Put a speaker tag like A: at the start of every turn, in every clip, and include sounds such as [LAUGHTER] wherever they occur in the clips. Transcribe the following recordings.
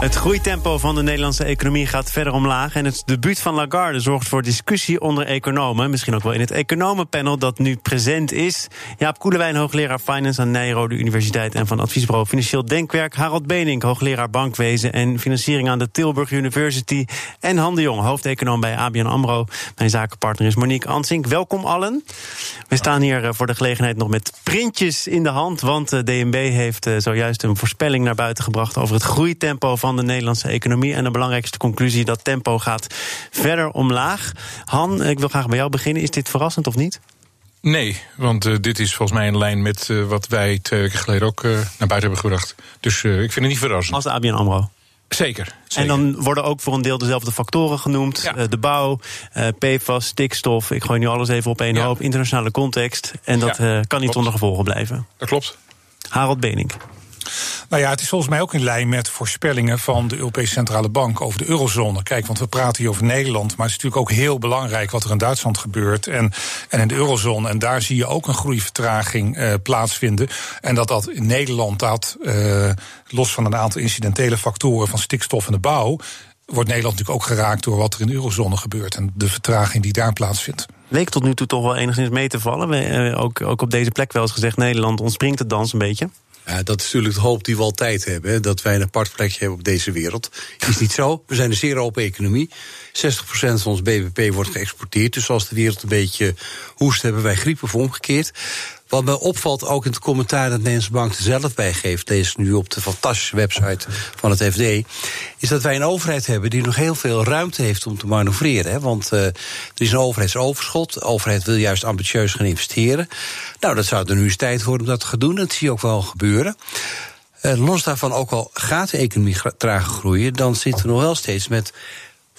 A: Het groeitempo van de Nederlandse economie gaat verder omlaag. En het debuut van Lagarde zorgt voor discussie onder economen. Misschien ook wel in het economenpanel dat nu present is. Jaap Koelewijn, hoogleraar Finance aan Nijrode Universiteit... en van adviesbureau Financieel Denkwerk. Harold Benink, hoogleraar Bankwezen en Financiering aan de Tilburg University. En Han de Jong, hoofdeconoom bij ABN AMRO. Mijn zakenpartner is Monique Ansink. Welkom allen. We staan hier eh, voor de gelegenheid nog met printjes in de hand... want de DNB heeft eh, zojuist een voorspelling naar buiten gebracht... over het groeitempo van de Nederlandse economie. En de belangrijkste conclusie, dat tempo gaat verder omlaag. Han, ik wil graag bij jou beginnen. Is dit verrassend of niet?
B: Nee, want uh, dit is volgens mij in lijn met uh, wat wij twee weken geleden ook uh, naar buiten hebben gebracht. Dus ik vind het niet verrassend.
A: Als de ABN AMRO?
B: Zeker, zeker,
A: En dan worden ook voor een deel dezelfde factoren genoemd.
B: Ja.
A: de bouw, PFAS, stikstof. Ik gooi nu alles even op één
B: Ja.
A: hoop. Internationale context. En dat
B: Ja,
A: kan niet
B: klopt.
A: zonder gevolgen blijven.
B: Dat klopt.
A: Harold Benink.
C: Nou ja, het is volgens mij ook in lijn met voorspellingen van de Europese Centrale Bank over de eurozone. Kijk, want we praten hier over Nederland, maar het is natuurlijk ook heel belangrijk wat er in Duitsland gebeurt en, en in de eurozone. En daar zie je ook een groeivertraging eh, plaatsvinden. En dat dat in Nederland, dat eh, los van een aantal incidentele factoren van stikstof en de bouw, wordt Nederland natuurlijk ook geraakt door wat er in de eurozone gebeurt en de vertraging die daar plaatsvindt.
A: Leek tot nu toe toch wel enigszins mee te vallen. We, eh, ook, ook op deze plek wel eens gezegd: Nederland ontspringt het dans een beetje.
D: Ja, dat is natuurlijk de hoop die we altijd hebben. Dat wij een apart plekje hebben op deze wereld. Is niet zo. We zijn een zeer open economie. 60% van ons BBP wordt geëxporteerd. Dus als de wereld een beetje hoest, hebben wij griep of omgekeerd. Wat me opvalt, ook in het commentaar dat de Nederlandse Bank er zelf bij geeft, ik nu op de fantastische website van het FD, is dat wij een overheid hebben die nog heel veel ruimte heeft om te manoeuvreren. Hè? Want uh, er is een overheidsoverschot. De overheid wil juist ambitieus gaan investeren. Nou, dat zou er nu eens tijd worden om dat te gaan doen. Dat zie je ook wel gebeuren. Uh, los daarvan, ook al gaat de economie trager groeien, dan zitten we nog wel steeds met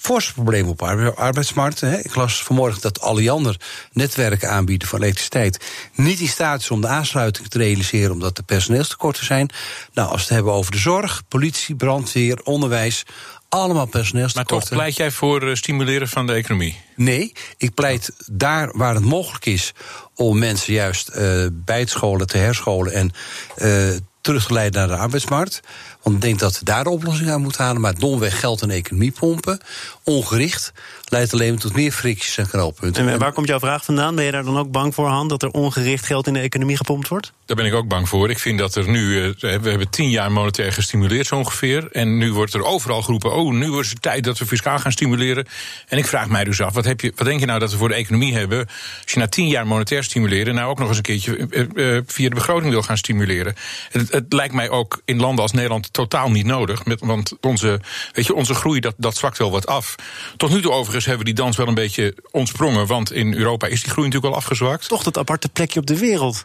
D: forse problemen op de arbeidsmarkt. Ik las vanmorgen dat Alliander netwerken aanbieden van elektriciteit niet in staat is om de aansluiting te realiseren omdat er personeelstekorten zijn. Nou, als we het hebben over de zorg, politie, brandweer, onderwijs, allemaal personeelstekorten.
B: Maar toch pleit jij voor uh, stimuleren van de economie?
D: Nee, ik pleit daar waar het mogelijk is om mensen juist uh, bij te scholen, te herscholen en uh, terug te leiden naar de arbeidsmarkt. Want ik denk dat daar de oplossing aan moeten halen. Maar domweg geld en economie pompen, ongericht, leidt alleen tot meer fricties en knooppunten.
A: En waar komt jouw vraag vandaan? Ben je daar dan ook bang voor, Han, dat er ongericht geld in de economie gepompt wordt?
B: Daar ben ik ook bang voor. Ik vind dat er nu, uh, we hebben tien jaar monetair gestimuleerd zo ongeveer. En nu wordt er overal geroepen, oh, nu is het tijd dat we fiscaal gaan stimuleren. En ik vraag mij dus af, wat, heb je, wat denk je nou dat we voor de economie hebben... als je na tien jaar monetair stimuleren... nou ook nog eens een keertje uh, via de begroting wil gaan stimuleren. Het, het, lijkt mij ook in landen als Nederland totaal niet nodig. Met, want onze, weet je, onze groei, dat, dat zwakt wel wat af. Tot nu toe overigens hebben we die dans wel een beetje ontsprongen. Want in Europa is die groei natuurlijk al afgezwakt.
A: Toch dat aparte plekje op de wereld.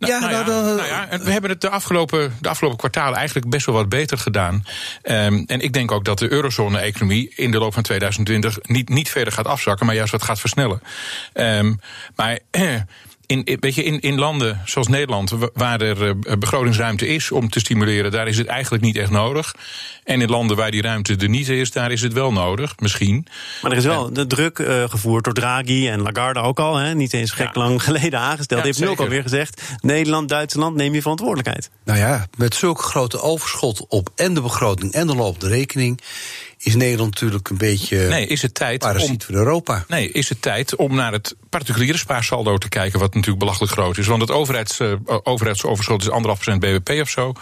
B: Nou, ja, nou ja, nou, nou ja, en we hebben het de afgelopen, de afgelopen kwartalen eigenlijk best wel wat beter gedaan. Um, en ik denk ook dat de eurozone-economie in de loop van 2020 niet, niet verder gaat afzakken, maar juist wat gaat versnellen. Um, maar. [CLEARS THROAT] In, weet je, in, in landen zoals Nederland, waar er begrotingsruimte is om te stimuleren, daar is het eigenlijk niet echt nodig. En in landen waar die ruimte er niet is, daar is het wel nodig, misschien.
A: Maar er is wel de druk uh, gevoerd door Draghi en Lagarde ook al, hè, niet eens gek ja. lang geleden aangesteld. Ja, Die heeft nu ook alweer gezegd: Nederland, Duitsland, neem je verantwoordelijkheid.
D: Nou ja, met zulke grote overschot op en de begroting en de lopende rekening is Nederland natuurlijk een beetje.
B: Nee, is het tijd
D: om, van Europa.
B: Nee, is het tijd om naar het particuliere spaarsaldo te kijken, wat natuurlijk belachelijk groot is. Want het overheids, uh, overheidsoverschot is 1,5% BBP of zo.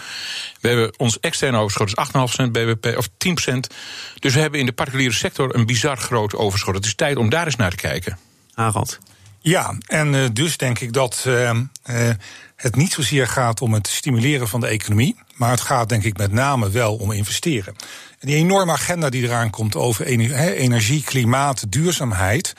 B: We hebben ons externe overschot is 8,5% BBP of 10%. Dus we hebben in de particuliere sector een bizar groot overschot. Het is tijd om daar eens naar te kijken.
A: Harald.
C: Ja, en uh, dus denk ik dat uh, uh, het niet zozeer gaat om het stimuleren van de economie. Maar het gaat denk ik met name wel om investeren. die enorme agenda die eraan komt over energie, klimaat, duurzaamheid,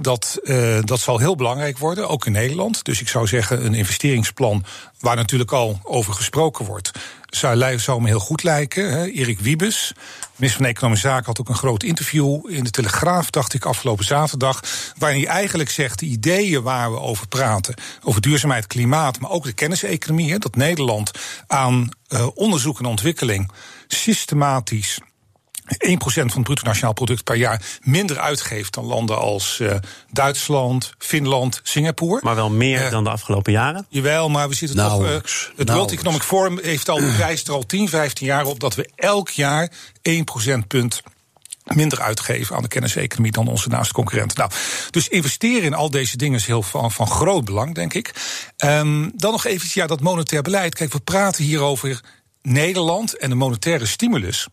C: dat, uh, dat zal heel belangrijk worden, ook in Nederland. Dus ik zou zeggen, een investeringsplan waar natuurlijk al over gesproken wordt, zou, zou me heel goed lijken. Hè. Erik Wiebes, minister van Economische Zaken, had ook een groot interview in de Telegraaf, dacht ik, afgelopen zaterdag. Waarin hij eigenlijk zegt: de ideeën waar we over praten, over duurzaamheid, klimaat, maar ook de kenniseconomie, hè, dat Nederland aan uh, onderzoek en ontwikkeling systematisch 1% van het bruto nationaal product per jaar minder uitgeeft dan landen als uh, Duitsland, Finland, Singapore.
A: Maar wel meer uh, dan de afgelopen jaren?
C: Jawel, maar we zitten toch. Uh, het World Economic Forum heeft al er al 10, 15 jaar op dat we elk jaar 1 procentpunt minder uitgeven aan de kenniseconomie dan onze naaste concurrenten. Nou, dus investeren in al deze dingen is heel van, van groot belang, denk ik. Um, dan nog even ja, dat monetair beleid. Kijk, we praten hier over Nederland en de monetaire stimulus.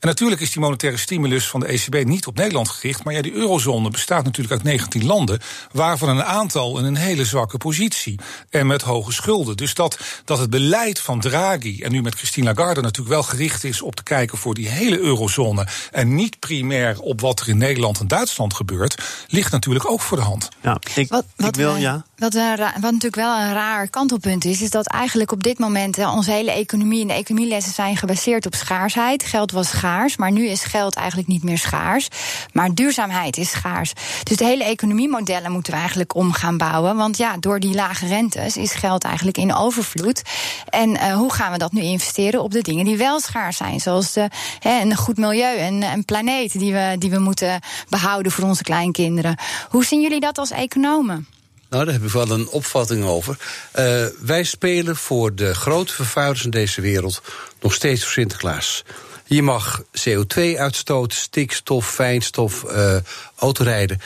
C: En natuurlijk is die monetaire stimulus van de ECB niet op Nederland gericht. Maar ja, die eurozone bestaat natuurlijk uit 19 landen. Waarvan een aantal in een hele zwakke positie. En met hoge schulden. Dus dat, dat het beleid van Draghi. En nu met Christine Lagarde natuurlijk wel gericht is op te kijken voor die hele eurozone. En niet primair op wat er in Nederland en Duitsland gebeurt. Ligt natuurlijk ook voor de hand.
A: Ja, ik,
E: wat, wat
A: ik wil,
E: we,
A: ja.
E: Wat, wat natuurlijk wel een raar kantelpunt is. Is dat eigenlijk op dit moment onze hele economie en de economielessen zijn gebaseerd op schaarsheid. Geld was schaars, maar nu is geld eigenlijk niet meer schaars. Maar duurzaamheid is schaars. Dus de hele economiemodellen moeten we eigenlijk om gaan bouwen. Want ja, door die lage rentes is geld eigenlijk in overvloed. En uh, hoe gaan we dat nu investeren op de dingen die wel schaars zijn? Zoals de, he, een goed milieu en een planeet die we, die we moeten behouden voor onze kleinkinderen. Hoe zien jullie dat als economen?
D: Nou, daar heb ik wel een opvatting over. Uh, wij spelen voor de grote vervuilers in deze wereld nog steeds voor Sinterklaas. Je mag CO2 uitstoten, stikstof, fijnstof, uh, autorijden.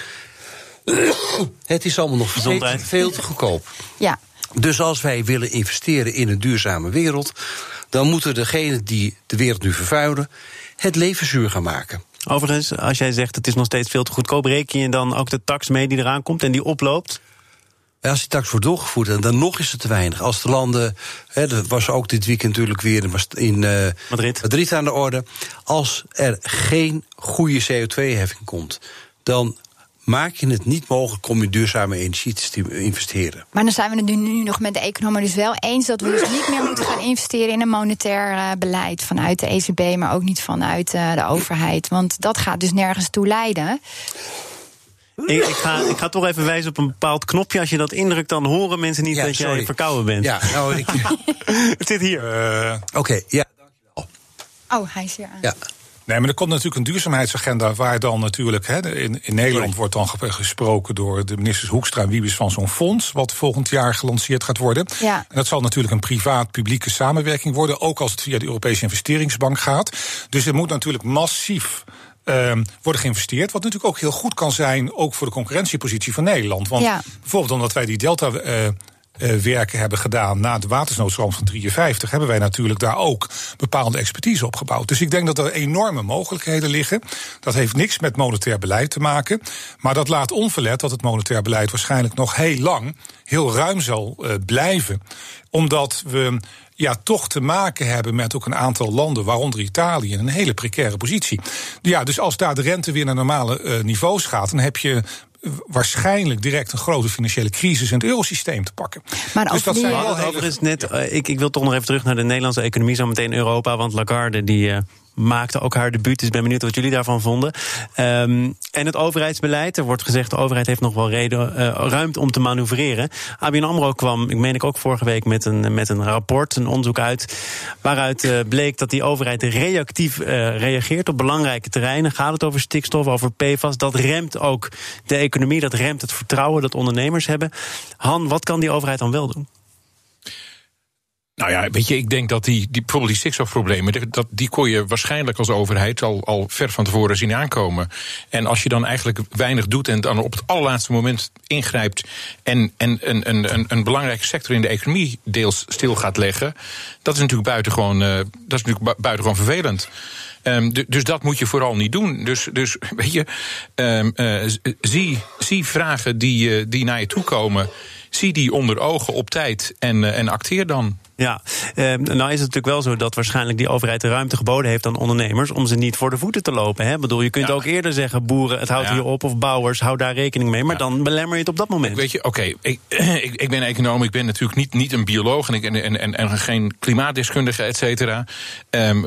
D: [COUGHS] Het is allemaal nog steeds veel te goedkoop.
E: Ja.
D: Dus als wij willen investeren in een duurzame wereld, dan moeten degenen die de wereld nu vervuilen, het leven zuur gaan maken.
A: Overigens, als jij zegt het is nog steeds veel te goedkoop, reken je dan ook de tax mee die eraan komt en die oploopt?
D: Als die tax wordt doorgevoerd, en dan nog is het te weinig. Als de landen, hè, dat was ook dit weekend natuurlijk weer in uh,
A: Madrid.
D: Madrid aan de orde. Als er geen goede CO2-heffing komt, dan maak je het niet mogelijk om in duurzame energie te investeren.
E: Maar dan zijn we het nu, nu nog met de economen dus wel eens dat we dus niet meer moeten gaan investeren in een monetair uh, beleid vanuit de ECB, maar ook niet vanuit uh, de overheid. Want dat gaat dus nergens toe leiden.
A: Ik, ik, ga, ik ga toch even wijzen op een bepaald knopje. Als je dat indrukt, dan horen mensen niet
D: ja,
A: dat
D: sorry.
A: jij verkouden bent.
D: Ja, nou, ik... [LAUGHS]
A: het zit hier.
C: Uh,
D: Oké, okay, ja, dankjewel.
E: Oh, hij is hier aan.
D: Ja.
C: Nee, maar er komt natuurlijk een duurzaamheidsagenda waar dan natuurlijk hè, in, in Nederland wordt dan gesproken door de ministers Hoekstra en Wiebes van zo'n fonds, wat volgend jaar gelanceerd gaat worden.
E: Ja.
C: En dat zal natuurlijk een privaat-publieke samenwerking worden, ook als het via de Europese investeringsbank gaat. Dus er moet natuurlijk massief uh, worden geïnvesteerd. Wat natuurlijk ook heel goed kan zijn, ook voor de concurrentiepositie van Nederland. Want
E: ja.
C: bijvoorbeeld omdat wij die delta. Uh, werken hebben gedaan na de watersnoodramp van 53, hebben wij natuurlijk daar ook bepaalde expertise op gebouwd. Dus ik denk dat er enorme mogelijkheden liggen. Dat heeft niks met monetair beleid te maken. Maar dat laat onverlet dat het monetair beleid waarschijnlijk nog heel lang heel ruim zal uh, blijven. Omdat we ja, toch te maken hebben met ook een aantal landen, waaronder Italië, in een hele precaire positie. Ja, dus als daar de rente weer naar normale uh, niveaus gaat, dan heb je waarschijnlijk direct een grote financiële crisis in het eurosysteem te pakken.
E: Maar
C: dus dat
E: die,
C: zijn wel
A: Overigens net, uh, ik, ik wil toch nog even terug naar de Nederlandse economie, zo meteen Europa, want Lagarde die. Maakte ook haar debuut. Dus ik ben benieuwd wat jullie daarvan vonden. Um, en het overheidsbeleid. Er wordt gezegd, de overheid heeft nog wel reden, uh, ruimte om te manoeuvreren. ABN AMRO kwam, ik meen ik ook vorige week, met een, met een rapport, een onderzoek uit... waaruit uh, bleek dat die overheid reactief uh, reageert op belangrijke terreinen. Gaat het over stikstof, over PFAS. Dat remt ook de economie, dat remt het vertrouwen dat ondernemers hebben. Han, wat kan die overheid dan wel doen?
B: Nou ja, weet je, ik denk dat die, die bijvoorbeeld die stikstofproblemen, dat, die kon je waarschijnlijk als overheid al, al ver van tevoren zien aankomen. En als je dan eigenlijk weinig doet en dan op het allerlaatste moment ingrijpt en, en een, een, een, een belangrijke sector in de economie deels stil gaat leggen, dat is natuurlijk buitengewoon, uh, dat is natuurlijk buitengewoon vervelend. Um, dus dat moet je vooral niet doen. Dus, dus [LAUGHS] weet je, um, uh, zie, zie vragen die, uh, die naar je toe komen zie die onder ogen op tijd en, en acteer dan.
A: Ja, eh, nou is het natuurlijk wel zo dat waarschijnlijk die overheid de ruimte geboden heeft aan ondernemers om ze niet voor de voeten te lopen. Hè? Ik bedoel, je kunt
B: Ja.
A: ook eerder zeggen, boeren, het houdt
B: Ja.
A: hier op, of bouwers, hou daar rekening mee. Maar dan belemmer je het op dat moment.
B: Weet je, oké, ik, [CLEARS THROAT] ik, ik ben econoom, ik ben natuurlijk niet, niet een bioloog en, ik, en, en, en, en geen klimaatdeskundige, et cetera. Ehm,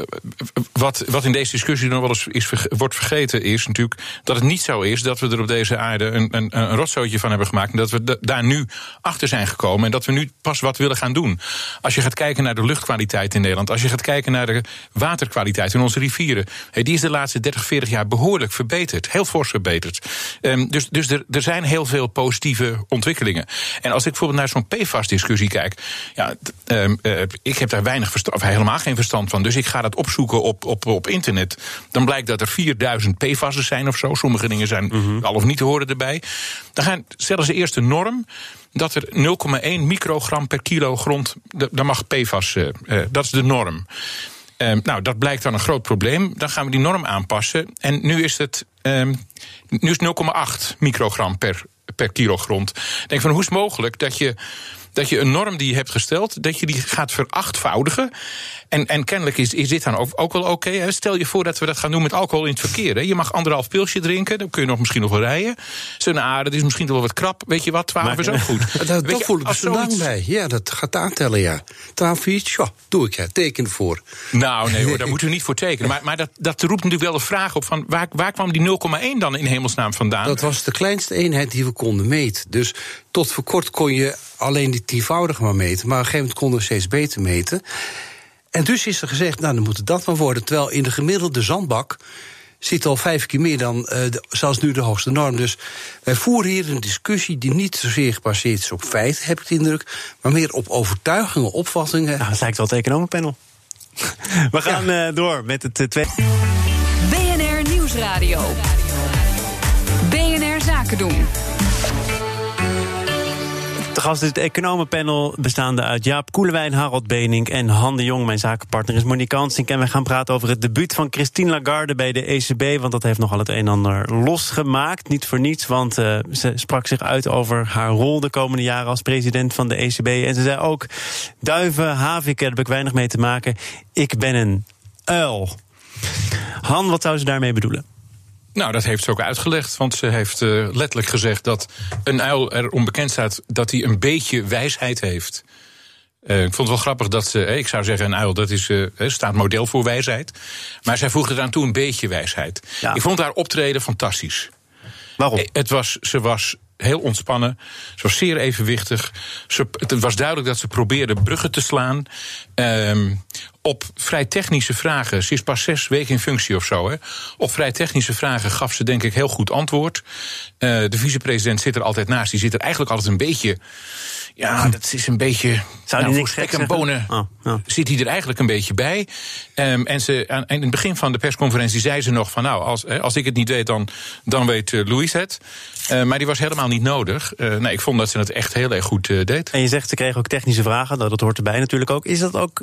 B: wat, wat in deze discussie nog wel eens is, wordt vergeten, is natuurlijk dat het niet zo is dat we er op deze aarde een, een, een rotzootje van hebben gemaakt. En dat we da- daar nu achter zijn gekomen en dat we nu pas wat willen gaan doen. Als je gaat kijken naar de luchtkwaliteit in Nederland, als je gaat kijken naar de waterkwaliteit in onze rivieren, die is de laatste 30, 40 jaar behoorlijk verbeterd. Heel fors verbeterd. Ehm, dus dus er, er zijn heel veel positieve ontwikkelingen. En als ik bijvoorbeeld naar zo'n PFAS-discussie kijk, ja, ehm, eh, ik heb daar weinig verstand, of helemaal geen verstand van. Dus ik ga dat opzoeken op, op, op internet. Dan blijkt dat er 4000 PFAS'en zijn of zo. Sommige dingen zijn al of niet te horen erbij. Dan gaan, stellen ze eerst een norm dat er 0,1 microgram per kilo grond, daar mag PFAS, eh, dat is de norm. Ehm, nou, dat blijkt dan een groot probleem. Dan gaan we die norm aanpassen. En nu is het ehm, nu is het 0,8 microgram per, per kilo grond. Denk van hoe is het mogelijk dat je, dat je een norm die je hebt gesteld, dat je die gaat verachtvoudigen. En, en kennelijk is, is dit dan ook, ook wel oké. Stel je voor dat we dat gaan doen met alcohol in het verkeer. Hè? Je mag anderhalf pilsje drinken, dan kun je nog misschien nog wel rijden. Zo, nou, dat is misschien wel wat krap. Weet je wat, 12 is ook goed. [LAUGHS]
D: Daar, daar
B: Weet je,
D: voel ik zo lang
B: zoiets-
D: bij. Ja, dat gaat aantellen, ja. Twaalf iets, ja, doe ik, ja. Teken voor.
B: Nou, nee hoor, [LAUGHS] daar moeten we niet voor tekenen. Maar, maar dat, dat roept natuurlijk wel de vraag op: van waar, waar kwam die 0,1 dan in hemelsnaam vandaan?
D: Dat was de kleinste eenheid die we konden meten. Dus tot voor kort kon je alleen die tienvoudige maar meten. Maar op een gegeven moment konden we steeds beter meten. En dus is er gezegd, nou, dan moet het dat maar worden. Terwijl in de gemiddelde zandbak zit al vijf keer meer dan eh, de, zelfs nu de hoogste norm. Dus wij voeren hier een discussie die niet zozeer gebaseerd is op feiten, heb ik de indruk. Maar meer op overtuigingen, opvattingen.
A: Nou, het lijkt wel het economenpanel. [LAUGHS] We gaan eh, door met het eh, tweede.
F: BNR Nieuwsradio. BNR Zaken doen.
A: Gast is het economenpanel bestaande uit Jaap Koelewijn, Harold Benink en Han de Jong. Mijn zakenpartner is Monique Hansink. En we gaan praten over het debuut van Christine Lagarde bij de ECB. Want dat heeft nogal het een en ander losgemaakt. Niet voor niets, want eh, ze sprak zich uit over haar rol de komende jaren als president van de ECB. En ze zei ook: duiven, haviken, daar heb ik weinig mee te maken. Ik ben een uil. Han, wat zou ze daarmee bedoelen?
B: Nou, dat heeft ze ook uitgelegd. Want ze heeft eh, letterlijk gezegd dat een uil er onbekend staat dat hij een beetje wijsheid heeft. Eh, ik vond het wel grappig dat ze, eh, ik zou zeggen, een uil, dat is, staat model voor wijsheid. Maar zij voegde eraan toe een beetje wijsheid.
A: Ja.
B: Ik vond haar optreden fantastisch.
A: Waarom?
B: Het was, ze was heel ontspannen. Ze was zeer evenwichtig. Ze, het was duidelijk dat ze probeerde bruggen te slaan. Ehm, op vrij technische vragen. Ze is pas zes weken in functie of zo. Hè. Op vrij technische vragen gaf ze denk ik heel goed antwoord. Eh, de vicepresident zit er altijd naast. Die zit er eigenlijk altijd een beetje. Ja, dat is een beetje.
A: Zou die
B: nou,
A: niks gek
B: en bonen
A: Oh, ja.
B: zit hij er eigenlijk een beetje bij. Ehm, en ze, aan, in het begin van de persconferentie zei ze nog van... nou, als, als ik het niet weet, dan, dan weet eh, Louis het. Eh, maar die was helemaal niet nodig. Nee, ik vond dat ze het echt heel erg goed deed.
A: En je zegt, ze kregen ook technische vragen. Nou, dat hoort erbij natuurlijk ook. Is dat ook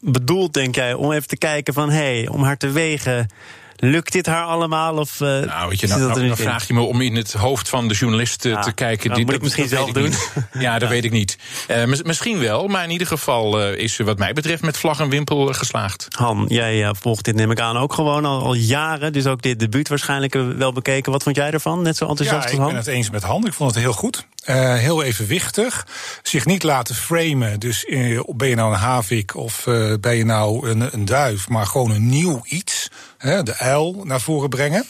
A: bedoeld, denk jij, om even te kijken van... hé, hey, om haar te wegen, lukt dit haar allemaal? Of, eh,
B: Nou, weet je, nou, nou, dan vraag je me om in het hoofd van de journalist eh, te kijken.
A: dat moet ik misschien zelf
B: ik
A: doen.
B: Ja, dat [LAUGHS] weet ik niet. Eh, mis- misschien wel, maar in ieder geval is ze wat mij betreft met vlag en wimpel geslaagd.
A: Han, jij volgt dit neem ik aan ook gewoon al, al jaren. Dus ook dit debuut waarschijnlijk wel bekeken. Wat vond jij ervan? Net zo enthousiast
C: Ja,
A: als
C: ik
A: Han?
C: ben het eens met Han. Ik vond het heel goed. Eh, heel evenwichtig. Zich niet laten framen. Dus eh, ben je nou een havik of eh, ben je nou een, een duif. Maar gewoon een nieuw iets. Hè, de uil naar voren brengen.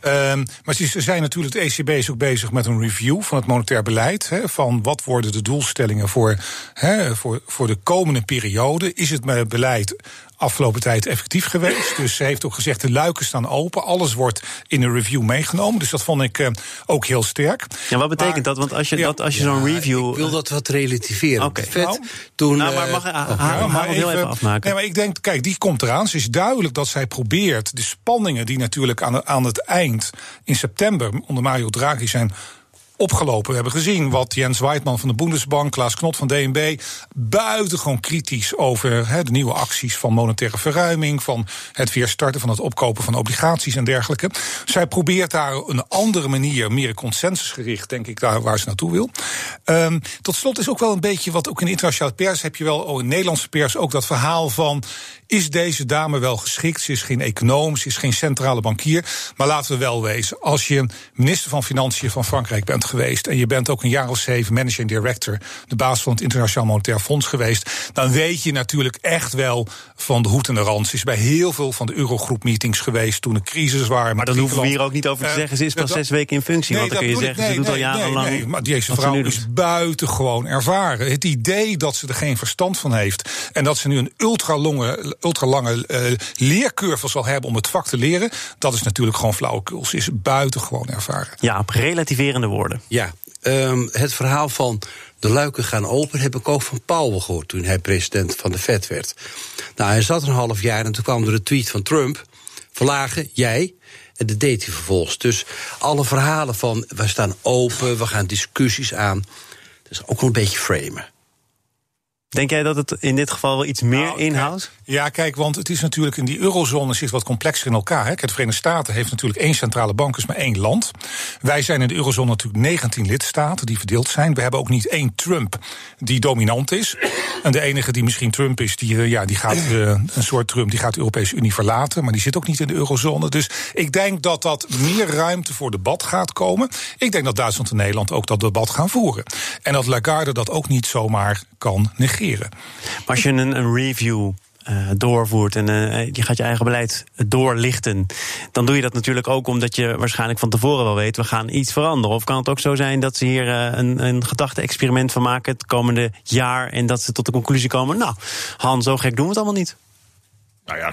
C: Ehm, maar ze zijn natuurlijk, de ECB is ook bezig met een review van het monetair beleid. Hè, van wat worden de doelstellingen voor, hè, voor, voor de komende periode. Is het beleid afgelopen tijd effectief geweest. Dus ze heeft ook gezegd, de luiken staan open. Alles wordt in de review meegenomen. Dus dat vond ik eh, ook heel sterk.
A: Ja, wat betekent
C: Maar-
A: dat? Want als je,
C: Ja.
A: dat, als je zo'n review...
D: Ik wil dat wat relativeren.
A: Oké.
C: Nou,
D: toen,
A: Nou, maar
D: eh,
A: mag,
D: oh,
A: ha,
C: Ja,
A: ha,
C: maar
A: heel even afmaken.
C: Nee, maar ik denk, kijk, die komt eraan. Ze is duidelijk dat zij probeert de spanningen die natuurlijk aan, aan het eind in september onder Mario Draghi zijn opgelopen. We hebben gezien wat Jens Weidman van de Bundesbank, Klaas Knot van DNB, buitengewoon kritisch over de nieuwe acties van monetaire verruiming, van het weer starten van het opkopen van obligaties en dergelijke. Zij probeert daar een andere manier, meer consensusgericht, denk ik, daar waar ze naartoe wil. Um, tot slot is ook wel een beetje wat ook in de internationale pers heb je wel, oh, in Nederlandse pers ook dat verhaal van is deze dame wel geschikt? Ze is geen econoom, ze is geen centrale bankier. Maar laten we wel wezen, als je minister van Financiën van Frankrijk bent geweest en je bent ook een jaar of zeven managing director, de baas van het Internationaal Monetair Fonds geweest, dan weet je natuurlijk echt wel van de hoed en de rand. Ze is bij heel veel van de Eurogroep meetings geweest toen de crisis waren.
A: Maar dan hoeven we hier ook niet over te zeggen. Ze is pas zes weken in functie. want dan kun je zeggen, ze doet al jarenlang. Nee,
C: maar deze vrouw is buitengewoon ervaren. Het idee dat ze er geen verstand van heeft en dat ze nu een ultralange ultralange uh, leercurve zal hebben om het vak te leren, dat is natuurlijk gewoon flauwekul. Ze is buitengewoon ervaren.
A: Ja, op relativerende woorden.
D: Ja, um, het verhaal van de luiken gaan open heb ik ook van Powell gehoord toen hij president van de Fed werd. Nou, hij zat een half jaar en toen kwam er een tweet van Trump: verlagen, jij. En dat deed hij vervolgens. Dus alle verhalen van we staan open, we gaan discussies aan. Dat is ook wel een beetje framen.
A: Denk jij dat het in dit geval wel iets meer nou, inhoudt?
C: Ja, kijk, want het is natuurlijk in die eurozone zit wat complexer in elkaar. Hè. De Verenigde Staten heeft natuurlijk één centrale bank, is maar één land. Wij zijn in de eurozone natuurlijk 19 lidstaten die verdeeld zijn. We hebben ook niet één Trump die dominant is. En de enige die misschien Trump is, die, eh, ja, die gaat uh, een soort Trump, die gaat de Europese Unie verlaten. Maar die zit ook niet in de eurozone. Dus ik denk dat dat meer ruimte voor debat gaat komen. Ik denk dat Duitsland en Nederland ook dat debat gaan voeren. En dat Lagarde dat ook niet zomaar kan negeren.
A: Maar als je een, een review uh, doorvoert en uh, je gaat je eigen beleid doorlichten, dan doe je dat natuurlijk ook omdat je waarschijnlijk van tevoren wel weet, we gaan iets veranderen. Of kan het ook zo zijn dat ze hier uh, een, een gedachte-experiment van maken het komende jaar en dat ze tot de conclusie komen, nou, Han, zo gek doen we het allemaal niet.
B: Nou ja,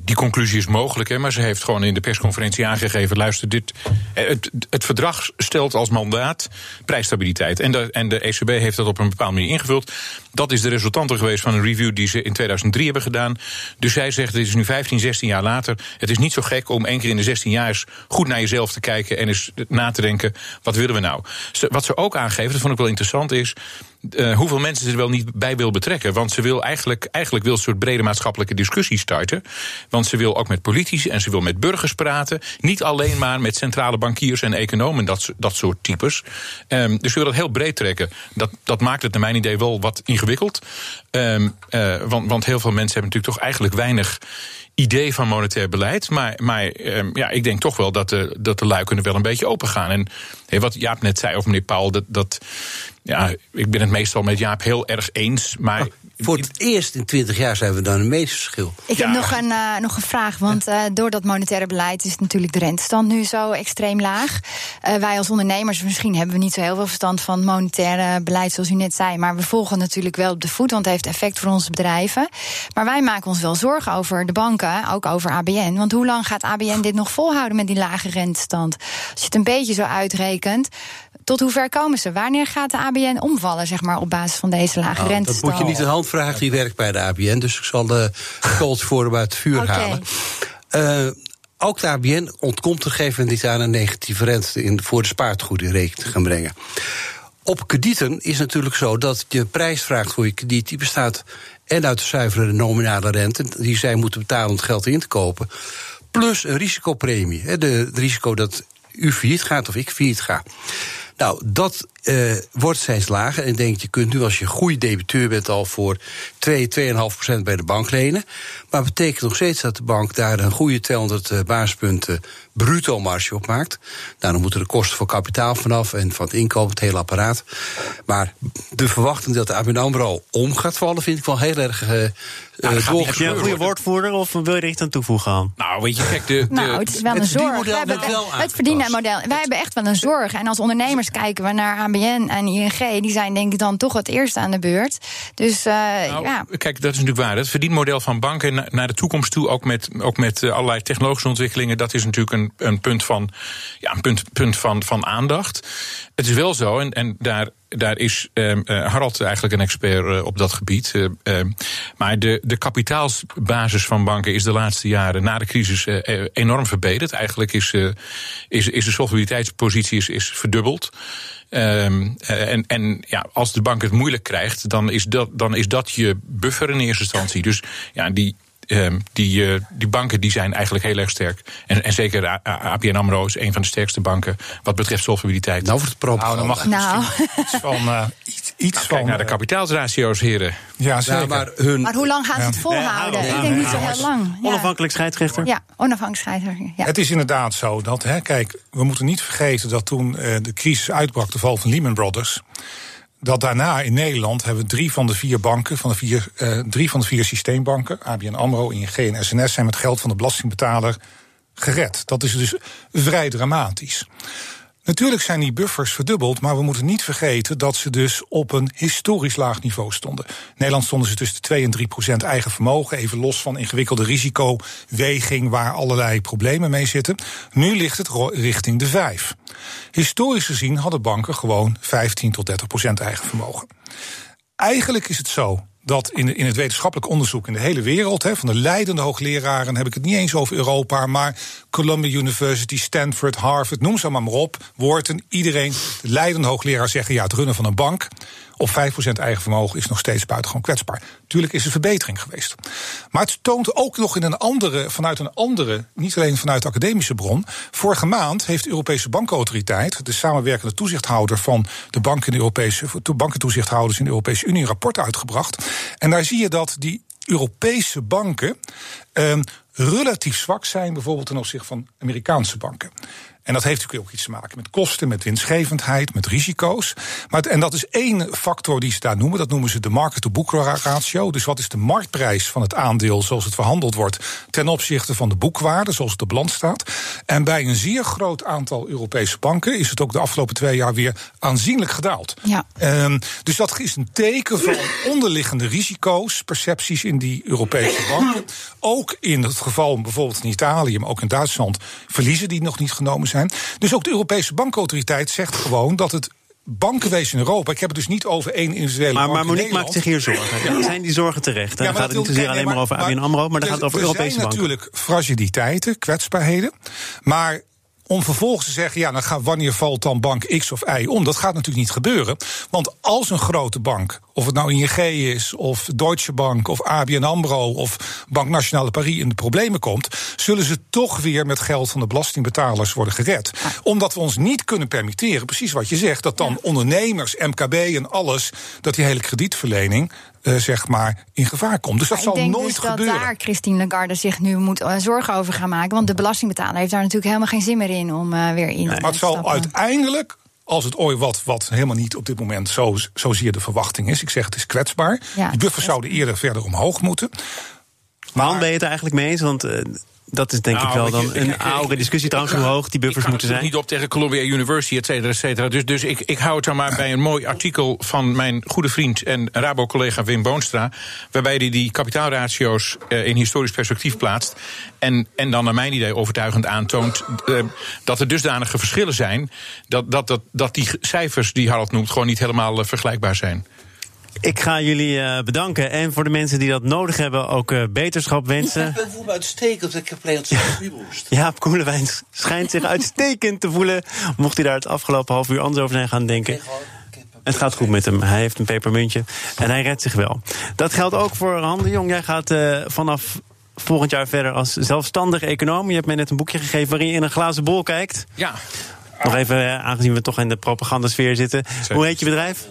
B: die conclusie is mogelijk, hè, maar ze heeft gewoon in de persconferentie aangegeven: luister, dit, eh, het, het verdrag stelt als mandaat prijsstabiliteit. En de, en de ECB heeft dat op een bepaalde manier ingevuld. Dat is de resultante geweest van een review die ze in 2003 hebben gedaan. Dus zij zegt: dit is nu 15, 16 jaar later. Het is niet zo gek om één keer in de 16 jaar eens goed naar jezelf te kijken en eens na te denken: wat willen we nou? Wat ze ook aangeven, dat vond ik wel interessant, is uh, hoeveel mensen ze er wel niet bij wil betrekken. Want ze wil eigenlijk, eigenlijk wil een soort brede maatschappelijke discussie starten. Want ze wil ook met politici en ze wil met burgers praten. Niet alleen maar met centrale bankiers en economen, dat, dat soort types. Um, dus ze wil dat heel breed trekken. Dat, dat maakt het naar mijn idee wel wat ingewikkeld. Um, uh, want, want heel veel mensen hebben natuurlijk toch eigenlijk weinig idee van monetair beleid. Maar, maar um, ja, ik denk toch wel dat de, dat de luiken er wel een beetje open gaan. En wat Jaap net zei over meneer Paul, dat, dat ja, ik ben het meestal met Jaap heel erg eens. Maar
D: voor het eerst in twintig jaar zijn we dan een meesterschil.
E: Ik heb nog een, uh, nog een vraag. Want uh, door dat monetaire beleid is natuurlijk de rentestand nu zo extreem laag. Uh, wij als ondernemers, misschien hebben we niet zo heel veel verstand van monetaire beleid, zoals u net zei. Maar we volgen natuurlijk wel op de voet, want het heeft effect voor onze bedrijven. Maar wij maken ons wel zorgen over de banken, ook over ABN. Want hoe lang gaat ABN dit nog volhouden met die lage rentestand? Als je het een beetje zo uitrekent, tot hoe ver komen ze? Wanneer gaat de ABN omvallen, zeg maar, op basis van deze lage nou, rentestand?
D: Dat moet je niet hand vragen, die werkt bij de ABN. Dus ik zal de kooltje voor hem uit het vuur okay. halen. Uh, ook de ABN ontkomt een gegeven niet aan een negatieve rente in, voor de spaartegoed in rekening te gaan brengen. Op kredieten is natuurlijk zo dat je prijs vraagt voor je krediet. Die bestaat en uit de zuivere nominale rente, die zij moeten betalen om het geld in te kopen. Plus een risicopremie. Het risico dat u failliet gaat of ik failliet ga. Nou, dat uh, wordt steeds lager. En ik denk, je kunt nu als je goede debiteur bent al voor 2, 2,5% bij de bank lenen. Maar betekent nog steeds dat de bank daar een goede 200 uh, basispunten bruto marge op maakt. Nou, dan moeten de kosten voor kapitaal vanaf en van het inkomen, het hele apparaat. Maar de verwachting dat de ABN AMRO om gaat vallen, vind ik wel heel erg uh,
A: nou, uh, Heb je een goede woordvoerder of wil je er iets aan toevoegen aan?
B: Nou, weet je, kijk, de, de
E: nou, het is wel een zorg. We hebben, het verdienmodel. Wij hebben echt wel een zorg. En als ondernemers kijken we naar ABN en ING, die zijn denk ik dan toch het eerste aan de beurt. Dus uh, nou, ja.
B: Kijk, dat is natuurlijk waar. Het verdienmodel van banken naar de toekomst toe, ook met, ook met uh, allerlei technologische ontwikkelingen, dat is natuurlijk een, een punt, van, ja, een punt, punt van, van aandacht. Het is wel zo, en, en daar daar is um, uh, Harald eigenlijk een expert uh, op dat gebied. Uh, maar de, de kapitaalsbasis van banken is de laatste jaren na de crisis enorm verbeterd. Eigenlijk is, is, is de solvabiliteitspositie is, verdubbeld. Um, en en ja, als de bank het moeilijk krijgt, dan is, dat, dan is dat je buffer in eerste instantie. Dus ja, die, die, uh, die banken die zijn eigenlijk heel erg sterk. En, en zeker ABN AMRO is een van de sterkste banken wat betreft solvabiliteit.
D: Nou, het prop.
C: Nou, dan mag nou. iets van... Uh, [LAUGHS] iets, iets
B: nou,
C: van,
B: kijk naar de kapitaalsratio's, heren.
C: Ja, zeker.
D: Ja, maar, hun...
E: maar hoe lang gaan ze het volhouden? Ja, Ik denk niet zo heel lang.
A: Onafhankelijk scheidsrechter?
E: Ja, onafhankelijk scheidsrechter. Ja.
C: Het is inderdaad zo dat, hè, kijk, we moeten niet vergeten dat toen uh, de crisis uitbrak, de val van Lehman Brothers dat daarna in Nederland hebben drie van de vier banken, van de vier, uh, drie van de vier systeembanken, ABN AMRO, ING en SNS, zijn met geld van de belastingbetaler gered. Dat is dus vrij dramatisch. Natuurlijk zijn die buffers verdubbeld, maar we moeten niet vergeten dat ze dus op een historisch laag niveau stonden. Nederland stonden ze tussen de 2 en 3 procent eigen vermogen, even los van ingewikkelde risicoweging waar allerlei problemen mee zitten. Nu ligt het richting de 5. Historisch gezien hadden banken gewoon 15 tot 30 procent eigen vermogen. Eigenlijk is het zo dat in, in het wetenschappelijk onderzoek in de hele wereld, van de leidende hoogleraren, heb ik het niet eens over Europa, maar Columbia University, Stanford, Harvard, noem ze maar, maar op. Wharton, iedereen, de leidende hoogleraar zeggen ja, het runnen van een bank op 5% eigen vermogen is nog steeds buitengewoon kwetsbaar. Tuurlijk is er verbetering geweest. Maar het toont ook nog in een andere, vanuit een andere, niet alleen vanuit de academische bron. Vorige maand heeft de Europese Bankautoriteit, de samenwerkende toezichthouder van de banken in de Europese, bankentoezichthouders in de Europese Unie, een rapport uitgebracht. En daar zie je dat die Europese banken eh, relatief zwak zijn, bijvoorbeeld ten opzichte van Amerikaanse banken. En dat heeft natuurlijk ook iets te maken met kosten, met winstgevendheid, met risico's. Maar en dat is één factor die ze daar noemen. Dat noemen ze de market-to-book ratio. Dus wat is de marktprijs van het aandeel zoals het verhandeld wordt ten opzichte van de boekwaarde zoals het op land staat. En bij een zeer groot aantal Europese banken is het ook de afgelopen twee jaar weer aanzienlijk gedaald.
E: Ja.
C: Um, dus dat is een teken van onderliggende risico's, percepties in die Europese banken. Ook in het geval bijvoorbeeld in Italië, maar ook in Duitsland, verliezen die nog niet genomen zijn. Dus ook de Europese bankautoriteit zegt gewoon dat het bankenwezen in Europa. Ik heb het dus niet over één individuele
A: maar,
C: bank.
A: Maar Monique maakt zich hier zorgen. Ja. Zijn die zorgen terecht? Dan ja, gaat het niet zozeer alleen maar over ABN AMRO, maar dan gaat het over Europese banken.
C: Er zijn natuurlijk fragiliteiten, kwetsbaarheden. Maar om vervolgens te zeggen, ja, dan gaat, wanneer valt dan bank X of Y om? Dat gaat natuurlijk niet gebeuren. Want als een grote bank, of het nou ING is, of Deutsche Bank, of ABN AMRO, of Bank Nationale Paris in de problemen komt, zullen ze toch weer met geld van de belastingbetalers worden gered. Omdat we ons niet kunnen permitteren, precies wat je zegt, dat dan ondernemers, MKB en alles, dat die hele kredietverlening uh, zeg maar in gevaar komt. Dus dat zal
E: ik denk
C: nooit
E: dus
C: gebeuren.
E: dat daar Christine Lagarde zich nu moet uh, zorgen over gaan maken. Want de belastingbetaler heeft daar natuurlijk helemaal geen zin meer in om uh, weer in
C: nee,
E: te
C: Maar het zal uiteindelijk als het ooit wat, wat helemaal niet op dit moment zo, zozeer de verwachting is. Ik zeg het is kwetsbaar.
E: Ja,
C: die buffers zouden eerder verder omhoog moeten.
A: Maar Han, ben je het eigenlijk mee eens? Want uh, dat is denk
B: Nou,
A: ik wel
B: weet
A: dan
B: je,
A: een
B: ik-
A: oude discussie trouwens hoe hoog die buffers moeten zijn.
B: niet op tegen Columbia University, et cetera, et cetera. Dus, dus ik, ik hou het dan maar bij een mooi artikel van mijn goede vriend en Rabo-collega Wim Boonstra. Waarbij hij die kapitaalratio's eh, in historisch perspectief plaatst. En, en dan naar mijn idee overtuigend aantoont eh, dat er dusdanige verschillen zijn. Dat, dat, dat, dat die cijfers die Harald noemt gewoon niet helemaal eh, vergelijkbaar zijn.
A: Ik ga jullie eh, bedanken. En voor de mensen die dat nodig hebben, ook eh, beterschap wensen.
G: Ik voel me uitstekend. Ik heb het boost. [LAUGHS]
A: Jaap Koelewijn schijnt zich uitstekend te voelen. Mocht hij daar het afgelopen half uur anders over zijn gaan denken. Het gaat goed met hem. Hij heeft een pepermuntje en hij redt zich wel. Dat geldt ook voor Han de Jong. Jij gaat eh, vanaf volgend jaar verder als zelfstandig econoom. Je hebt mij net een boekje gegeven waarin je in een glazen bol kijkt.
B: Ja,
A: Nog even, aangezien we toch in de propagandasfeer zitten. Hoe heet je bedrijf?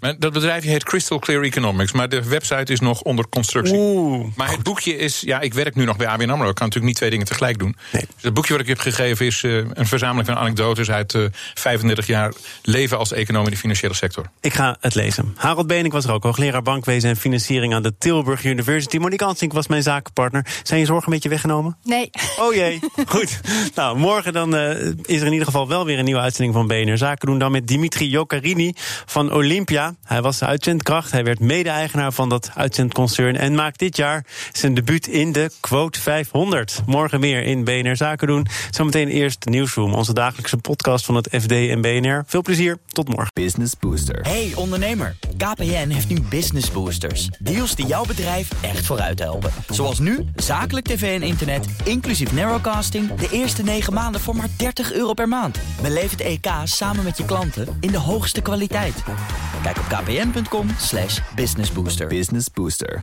B: Maar dat bedrijfje heet Crystal Clear Economics, maar de website is nog onder constructie.
A: Oeh.
B: Maar het boekje is, ja, ik werk nu nog bij ABN AMRO. Ik kan natuurlijk niet twee dingen tegelijk doen.
A: Nee.
B: Dus het boekje wat ik heb gegeven is eh, een verzameling van anekdotes uit eh 35 jaar leven als econoom in de financiële sector.
A: Ik ga het lezen. Harold Benink was er ook, hoogleraar bankwezen en financiering aan de Tilburg University. Monique Ansink was mijn zakenpartner. Zijn je zorgen een beetje weggenomen?
E: Nee.
A: Oh jee, [LAUGHS] goed. Nou, morgen dan eh, is er in ieder geval wel weer een nieuwe uitzending van BNR Zaken doen. Dan met Dimitri Jokarini van Olympia. Ja, hij was de uitzendkracht. Hij werd mede-eigenaar van dat uitzendconcern en maakt dit jaar zijn debuut in de Quote 500. Morgen meer in BNR Zaken doen. Zometeen eerst Nieuwsroom, onze dagelijkse podcast van het FD en BNR. Veel plezier, tot morgen.
H: Business Booster. Hey ondernemer, KPN heeft nu Business Boosters. Deals die jouw bedrijf echt vooruit helpen. Zoals nu, zakelijk tv en internet, inclusief narrowcasting... de eerste 9 maanden voor maar 30 euro per maand. Beleef het EK samen met je klanten in de hoogste kwaliteit. Kijk op kpn.com slash businessbooster. Business Booster.